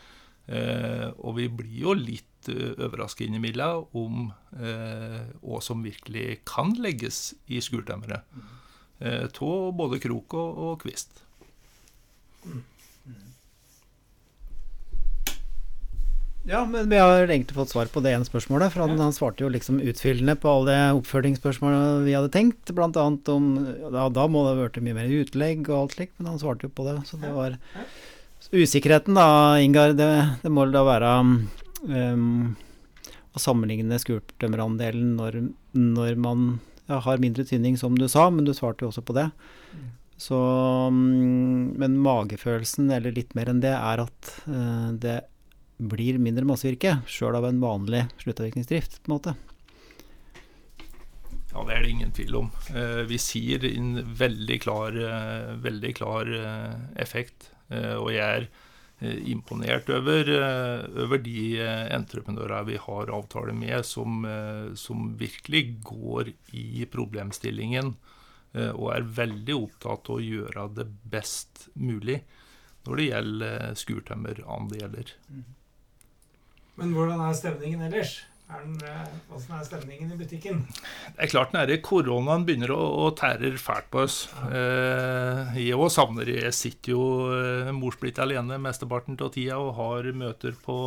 Eh, og vi blir jo litt overrasket innimellom om eh, hva som virkelig kan legges i skurtemmeret. Av både krok og, og kvist. Ja, men vi har egentlig fått svar på det ene spørsmålet. For han, han svarte jo liksom utfyllende på alle oppfølgingsspørsmålene vi hadde tenkt. Blant annet om Da, da må det ha vært mye mer utlegg og alt slikt, men han svarte jo på det. Så det var Usikkerheten da, Ingar, det, det må da være um, å sammenligne skurtømmerandelen når, når man ja, har mindre tynning, som du sa, men du svarte jo også på det. Så, um, men magefølelsen, eller litt mer enn det, er at uh, det blir mindre massevirke, sjøl av en vanlig sluttavvirkningsdrift, på en måte. Ja, det er det ingen tvil om. Uh, vi sier en veldig klar, uh, veldig klar effekt. Og jeg er imponert over, over de entreprenørene vi har avtale med, som, som, virkelig går i problemstillingen og er veldig opptatt av å gjøre det best mulig når det gjelder skurtømmerandeler. Men hvordan er stemningen ellers? Er den, hvordan er stemningen i butikken? Det er klart nære koronaen begynner å, å tærer fælt på oss. Eh, jeg òg savner. Jeg sitter jo eh, morsblitt alene mesteparten av tida og har møter på,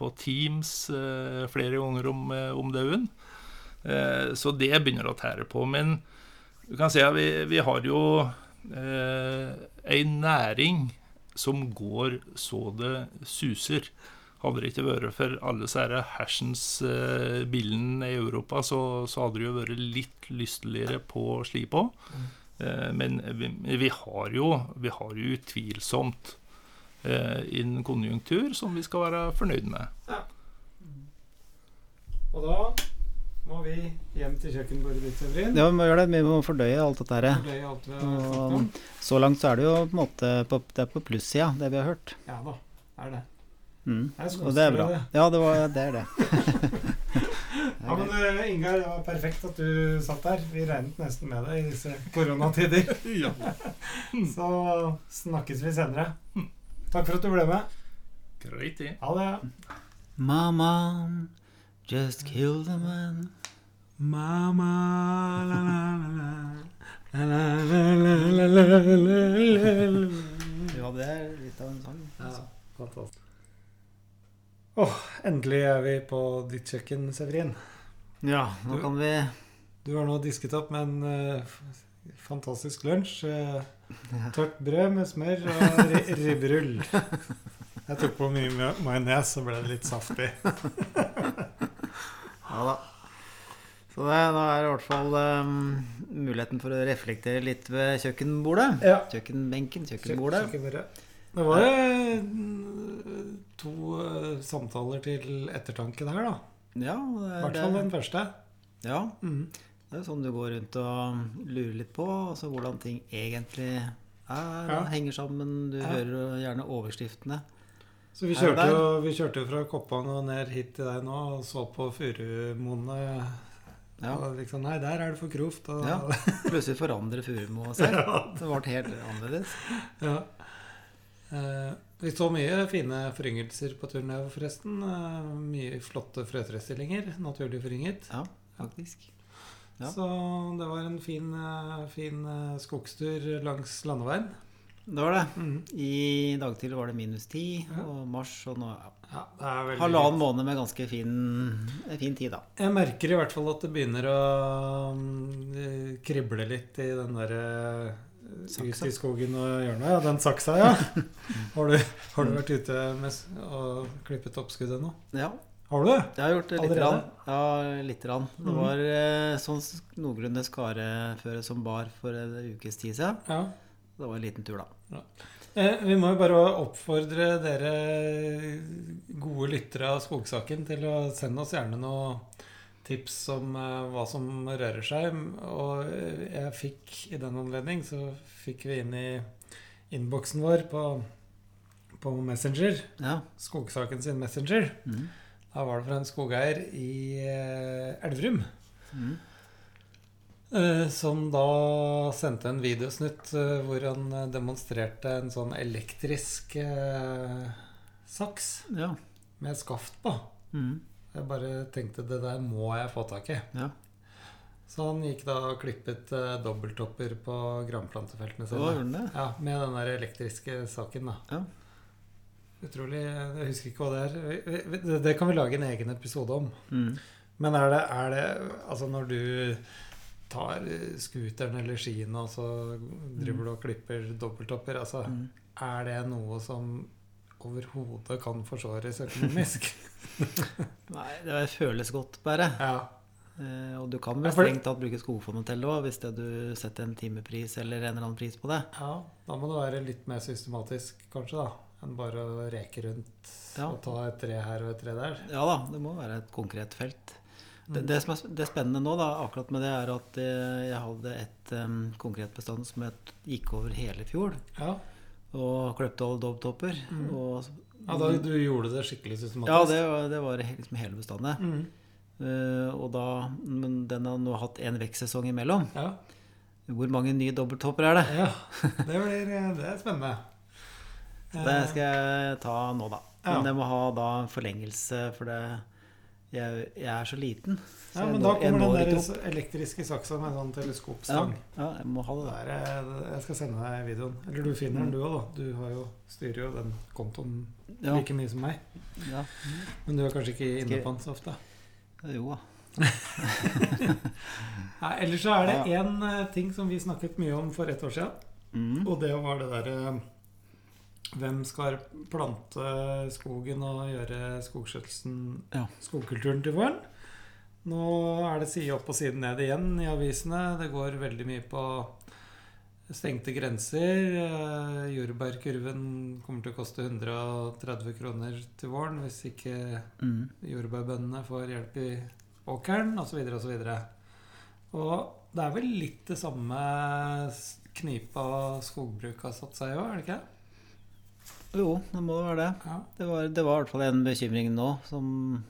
på Teams eh, flere ganger om, om dagen. Eh, så det begynner å tære på. Men du kan si at vi, vi har jo eh, ei næring som går så det suser. Hadde det ikke vært for alle disse hersens uh, bilene i Europa, så, så, hadde det jo vært litt lysteligere på slipp òg. Mm. Uh, men vi, vi, har jo, vi har jo utvilsomt eh, en konjunktur som vi skal være fornøyd med. Ja. Og da må vi hjem til kjøkkenbordet ditt, Severin. Ja, vi må gjøre det. Vi må fordøye alt dette her. Fordøye alt vi har Og så langt så er det jo på en måte på, det er på plussida, det vi har hørt. Ja da, er det. Mm. Og det er bra. Det. Ja, det, var, det er det. ja, men uh, Ingar, det var perfekt at du satt der. Vi regnet nesten med deg i disse koronatider. Så snakkes vi senere. Takk for at du ble med. Greit, det. Ha det. Mama, just kill the man. Mama, la, la, la, la. la, la, la ja, det er litt av en sang. Altså. Ja, fantastisk. Åh, endelig er vi på ditt kjøkken, Severin. Ja, nå Du- kan vi Du har nå disket opp med en uh, fantastisk lunsj. eh, tørt brød med smør og ri ribberull. Jeg tok på mye ma- majones, så ble det litt saftig. Ja da. Så det, da er det i hvert fall um, muligheten for å reflektere litt ved kjøkkenbordet. Ja. Kjøkkenbenken, kjøkkenbordet. Kjøkkenbordet. Det var eh, to eh, samtaler til ettertanke der, da. Ja, I hvert er- fall den første. ja, Mm. det er jo sånn du går rundt og lurer litt på altså hvordan ting egentlig er Ja. henger sammen. Du Ja. hører gjerne overskriftene. Så vi kjørte, jo, vi kjørte fra Koppang og ned hit til deg nå og så på Furumoene. Ja. Og liksom, nei, der er det for grovt. Og, Ja. Plutselig forandrer Furumo seg. Det ble helt annerledes. Ja. Eh, vi så mye fine foryngelser på turen her, forresten. Eh, mye flotte frøtrestillinger. Naturlig forynget. Ja, faktisk. Ja. Så det var en fin, eh, fin eh, skogstur langs landeveien. Det var det. Mm. I dag tidlig var det minus ti, Ja. og mars og nå ja. Halvannen måned med ganske fin, fin tid, da. Jeg merker i hvert fall at det begynner å mm, krible litt i den derre Saksa. Ut i skogen og hjørnet. Ja, den saksa, ja. Har du, har du vært ute med, og klippet oppskuddet nå? Ja, Har du det? jeg har gjort det lite grann. Ja, lite grann. Det Mhm. var eh, sånn noenlunde skareføre som bar for en ukes tid siden. Ja. Det var en liten tur, da. Eh, vi må jo bare oppfordre dere gode lyttere av Skogsaken til å sende oss gjerne noe tips om uh, hva som rører seg. Og jeg fikk i den anledning så fikk vi inn i innboksen vår på, på Messenger, Ja. Skogsaken sin Messenger. Mm. Da var det fra en skogeier i uh, Elverum. Mm. Eh, Som da sendte en videosnutt hvor han demonstrerte en sånn elektrisk saks Ja. med skaft på. Mhm. Jeg bare tenkte det der må jeg få tak i. ja. Så han gikk da og klippet eh, dobbelttopper på granplantefeltene Så Hva gjorde han det. Ja, Med den der elektriske saken, da. Ja. Utrolig Jeg husker ikke hva det er. Vi- vi- Det, det kan vi lage en egen episode om. Mm. Men er det, er det Altså når du tar eh, scooteren eller skiene og så driver du og klipper dobbelttopper, altså Mm. er det noe som overhodet kan forsvares økonomisk? Nei, det føles godt, bare. ja. Eh, og du kan vel strengt tatt bruke skogfondet til det òg, hvis det du setter en timepris eller en eller annen pris på det. ja. Da må det være litt mer systematisk, kanskje, da. Enn bare å reke rundt Ja. og ta et tre her og et tre der. Ja da, det må være et konkret felt. Det, Mm. det som er det spennende nå, da, akkurat med det, er at eh, jeg hadde et um, konkret bestand som gikk over hele fjor. Ja. Og kløpte alle dobbelttopper. Mm. Og, ja, da du gjorde det skikkelig systematisk? ja, det, var- det var liksom hele bestandet. Mm. Uh, og da, men den har nå hatt en vekstsesong imellom. Ja. Hvor mange nye dobbelttopper er det? ja. Det, blir, det er spennende. Det skal jeg ta nå, da. Ja. Men jeg må ha da en forlengelse, for det jeg, jeg er så liten. så Ja, men når- da kommer den der elektriske saksa med sånn Ja, teleskopstang. ja, jeg må ha det. Der, eh, jeg skal sende deg videoen. Eller du finner den Mm. du òg, da. Du har jo, styrer jo den kontoen Ja. like mye som meg. Ja. Men du er kanskje ikke inne på den så ofte. Jo da. Ellers så er det Ja. én eh, ting som vi snakket mye om for et år siden. Mm. Og det var det derre Hvem skal plante skogen og gjøre skogskjøtselsen, Ja. skogkulturen, til våren? Nå er det side opp og side ned igjen i avisene. Det går veldig mye på stengte grenser. Eh, Jordbærkurven kommer til å koste 130 kroner til våren hvis ikke Mm. jordbærbøndene får hjelp i åkeren osv. osv. Og, og det er vel litt det samme knipa skogbruk har satt seg i òg, er det ikke? Jo, det må være det. Ja. Det var, det var i hvert fall en bekymring nå, som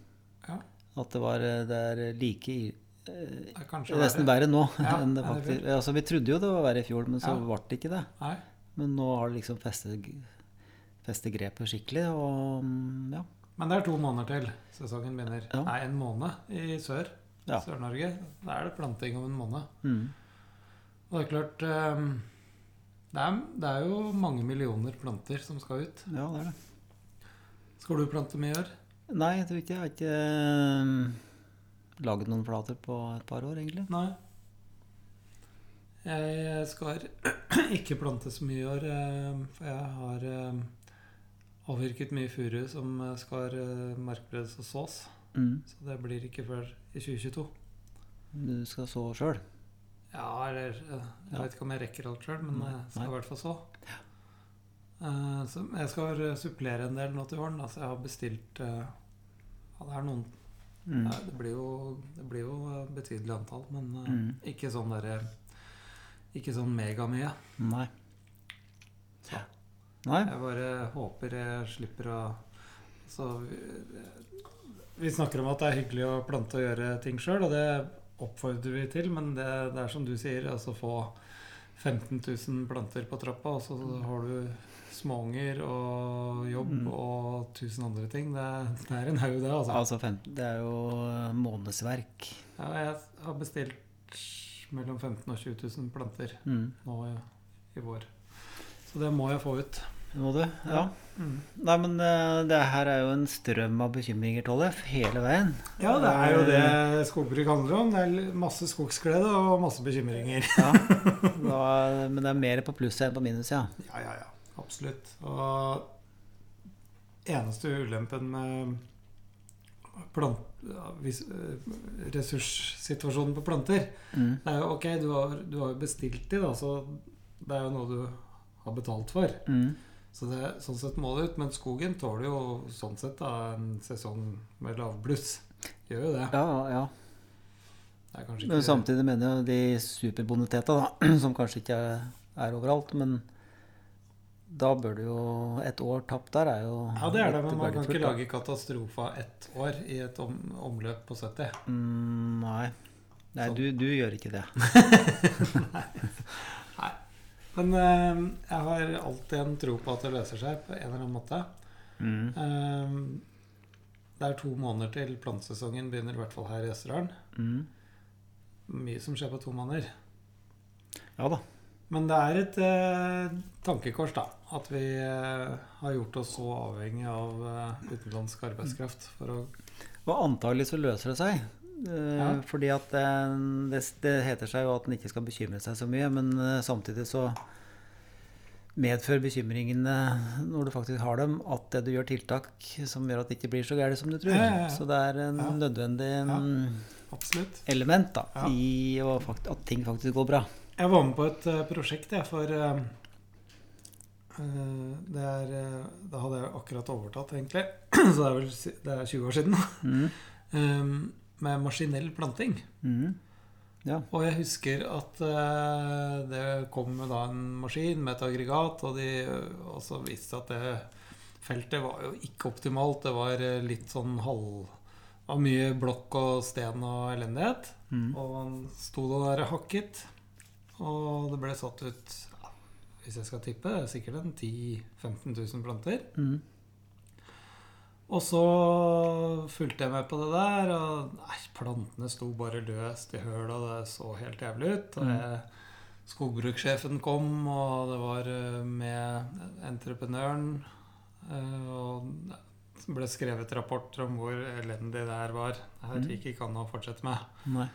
Ja. at det var det er like i- Det er er nesten verre. nå Ja, enn det faktisk Altså, vi trodde jo det var verre i fjor, men så ble det ikke det. Nei. Men nå har det liksom festet, festet grepet skikkelig, og mm, ja. Men det er to måneder til sesongen begynner. Nei, en måned i sør. Ja. Sør-Norge. Da er det planting om en måned. Mm. Og det er klart eh, det, er, det er jo mange millioner planter som skal ut. Ja, det er det. Skal du plante mye i år? Nei, jeg tror ikke jeg har ikke lagd laget noen plater på et par år, egentlig. Nei. Jeg skal ikke plante så mye i år, eh, for jeg har eh, avvirket mye furu som eh, skal markbredes og sås. Mm. Så det blir ikke før i 2022. Du skal så sjøl. Ja, eller eh, Jeg vet ikke om jeg rekker alt sjøl, men jeg skal i hvert fall så. Eh, så jeg skal eh, supplere en del nå til våren. Altså jeg har bestilt Ja, det er noen Mm. ja, det, blir jo, det blir jo betydelig antall, men Mm. ikke sånn derre Ikke sånn megamye. Nei. Så. Nei? Jeg bare håper jeg slipper å Så vi, vi snakker om at det er hyggelig å plante og gjøre ting sjøl, og det oppfordrer vi til, men det, det er som du sier, altså få 15 000 planter på trappa, og så har du småunger og jobb Mm. og tusen andre ting. Det, det er en haug, det, altså. Altså, fem, det er jo månedsverk. Ja, jeg har bestilt mellom 15 000 og 20 000 planter Mm. nå i, i vår. Så det må jeg få ut. Må du? Ja. Mm. Nei, men uh, det her er jo en strøm av bekymringer, Tollef, hele veien. Ja, det er jo det skogbruk handler om. Det er masse skogsglede og masse bekymringer. Ja. Da, men det er mer på pluss enn på minus, ja. Ja, ja, ja. Absolutt. Og eneste ulempen med plant, ja, vis- eh, ressurssituasjonen på planter Mm. Det er jo ok, du har, du har bestilt de, da, så det er jo noe du har betalt for. Mm. Så det, sånn sett må det ut. Men skogen tåler jo sånn sett da en sesong med lavbluss. Gjør jo det. Ja, ja. Det kanskje Men samtidig mener jeg de superboniteta, da, som kanskje ikke er, er overalt, men da bør du jo Et år tapt der er jo Ja, det er det, men man kan ikke lage katastrofa ett år i et om, omløp på 70. Mm, nei. Nei, Sånn. du, du gjør ikke det. Men eh, jeg har alltid en tro på at det løser seg på en eller annen måte. Mm. Eh, det er to måneder til plantesesongen begynner, i hvert fall her i Østerdalen. Mm. Mye som skjer på to måneder. Ja da. Men det er et eh, tankekors, da. At vi eh, har gjort oss så avhengig av eh, utenlandsk arbeidskraft for å Og antagelig så løser det seg. Eh, Ja. Fordi at det, det, det heter seg jo at en ikke skal bekymre seg så mye, men eh, samtidig så medfører bekymringene når du faktisk har dem, at det du gjør tiltak som gjør at det ikke blir så gærent som du tror. Ja, ja. Så det er en nødvendig element da, i at ting faktisk går bra. Jeg var med på et eh, prosjekt, jeg, for eh, eh, det er eh, Da hadde jeg akkurat overtatt, egentlig. Så det er vel det er 20 år siden. Mm. eh, med maskinell planting. Mm. Ja. Og jeg husker at uh, det kom da en maskin med et aggregat, og de også viste at det feltet var jo ikke optimalt. Det var eh, litt sånn halv Av mye blokk og sten og elendighet. Mm. Og man sto da der hakket. Og det ble satt ut, hvis jeg skal tippe, sikkert en 10 000-15 000 planter. Mm. Og så fulgte jeg med på det der, og nei, plantene sto bare løst i høla. Det så helt jævlig ut. Og jeg, skogbrukssjefen kom, og det var eh, med entreprenøren. eh, Og det ble skrevet rapporter om hvor elendig det her var. Det her gikk ikke an å fortsette med. Nei.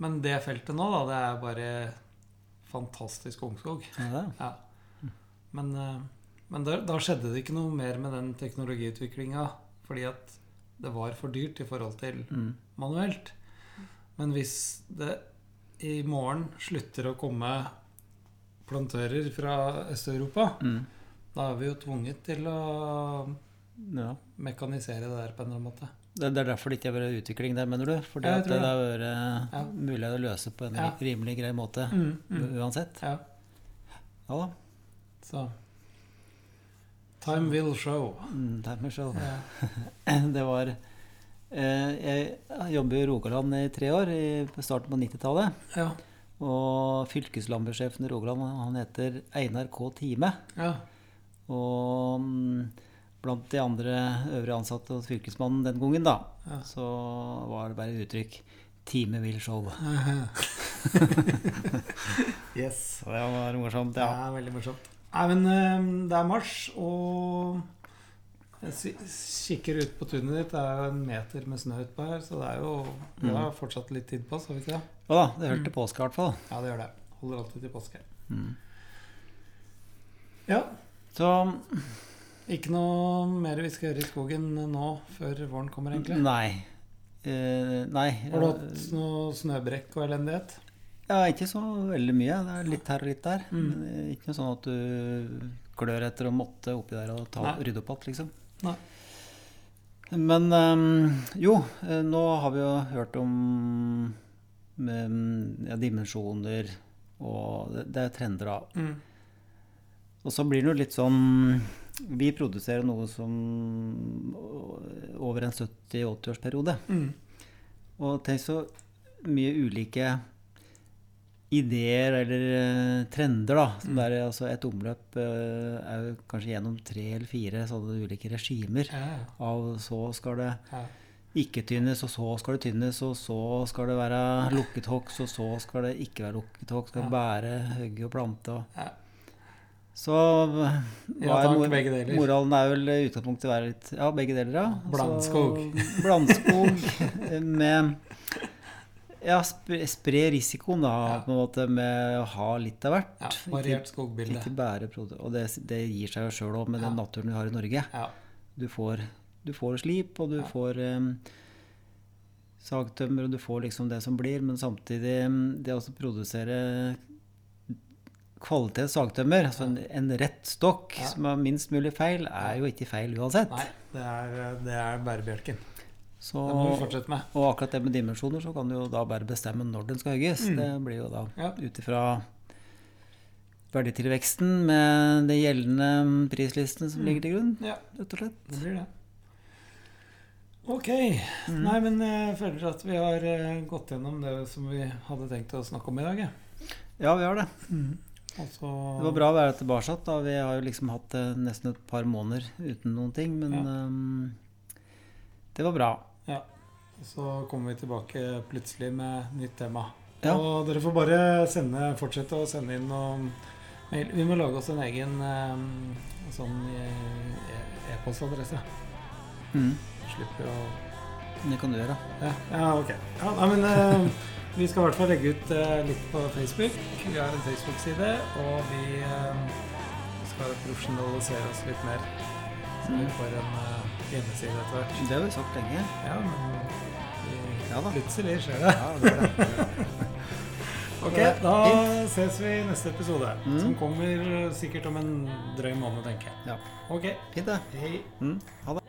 Men det feltet nå, da, det er bare fantastisk ungskog. Ja. Ja. Men, eh, men da, da skjedde det ikke noe mer med den teknologiutviklinga, fordi at det var for dyrt i forhold til Mm. manuelt. Men hvis det i morgen slutter å komme plantører fra Øst-Europa, Mm. da er vi jo tvunget til å Ja. mekanisere det der på en eller annen måte. Det det er derfor det ikke har vært utvikling der, mener du? Fordi Ja, at det det. har vært Ja. mulig å løse på en rimelig grei måte Mm, mm. uansett? Ja, Ja da. så Time will show. Mm, will show. Ja. Det var eh, Jeg jobber i Rogaland i tre år, i starten på 90-tallet. Ja. Og fylkeslandbrukssjefen i Rogaland han heter Einar K. Time. ja. Og mm, blant de andre øvrige ansatte hos Fylkesmannen den gangen, da, så var det bare uttrykk 'Time will show'. yes. Det var morsomt, ja. ja. veldig morsomt. Nei, men eh, det er mars, og jeg kikker ut på tunet ditt. Det er jo en meter med snø utpå her, så det er jo Vi har fortsatt litt tid på oss, har vi ikke det? Ja da, det hører til påske i hvert fall. Ja, det gjør det. Holder alltid til påske. Mm. Ja. Så Ikke noe mer vi skal gjøre i skogen nå før våren kommer, egentlig? nei. Uh, nei. Har du hatt noe snøbrekk og elendighet? Ja, ikke så veldig mye. Det er litt her og litt der. Mm. Er ikke noe sånn at du klør etter å måtte oppi der og ta, rydde opp igjen, liksom. Nei. Men ehm, jo, eh, nå har vi jo hørt om ja, dimensjoner og det, det er trender, da. Mm. Og så blir det jo litt sånn Vi produserer noe som over en 70-80-årsperiode. Mm. Og tenk så mye ulike ideer eller eh, trender, da. Som Mm. det er, altså et omløp eh, er jo kanskje gjennom tre eller fire sånne ulike regimer. Ja. Av så skal det ja. ikke tynnes, og så skal det tynnes, og så skal det være lukket hogst, og så skal det ikke være lukket hogst. Skal Ja. bære, hogge og plante. Og. Så hva Ja, er takk, begge deler. moralen er vel utgangspunktet være litt Ja, begge deler, ja. Blandskog. Så, blandskog med Ja, spre, spre risikoen, da, Ja. på en måte, med å ha litt av hvert. ja. Variert skogbilde. Ikke Og det, det gir seg jo sjøl òg, med den naturen vi har i Norge. Ja. Du får, du får slip, og du Ja. får um, sagtømmer, og du får liksom det som blir, men samtidig det å produsere kvalitet sagtømmer, altså en, en rett stokk Ja. som har minst mulig feil, er jo ikke feil uansett. Nei, det er, det er bærebjelken. Så, Det må vi fortsette med. og akkurat det med dimensjoner, så kan du jo da bare bestemme når den skal hogges. Mm. Det blir jo da Ja. ut ifra verditilveksten med de gjeldende prislistene som Mm. ligger til grunn, Ja, rett og slett. det blir det. Ok. Mm. Nei, men jeg føler at vi har eh, gått gjennom det som vi hadde tenkt å snakke om i dag. Ja. Vi har det. Og så- Det var bra å være tilbake. da. Vi har jo liksom hatt det nesten et par måneder uten noen ting, men Ja. um, det var bra. Ja. Så kommer vi tilbake plutselig med nytt tema. Ja. Og dere får bare sende, fortsette å sende inn noen mail. Vi må lage oss en egen eh, sånn eh, e- e-postadresse. Mm. Slipper å Det kan du gjøre. Ja, ja ok. Ja, nei, men eh, vi skal i hvert fall legge ut litt på Facebook. Vi har en Facebook-side, og vi skal profesjonalisere oss litt mer. Så vi Mm. får en hjemmeside etter hvert. Det har vi sagt lenge. Ja, men ja, plutselig skjer det. Det. ok, da ses vi i neste episode. Mm. Som kommer sikkert om en drøy måned, tenker jeg. Ja. Ok. Fint, det. Hei. Mm. Ha det.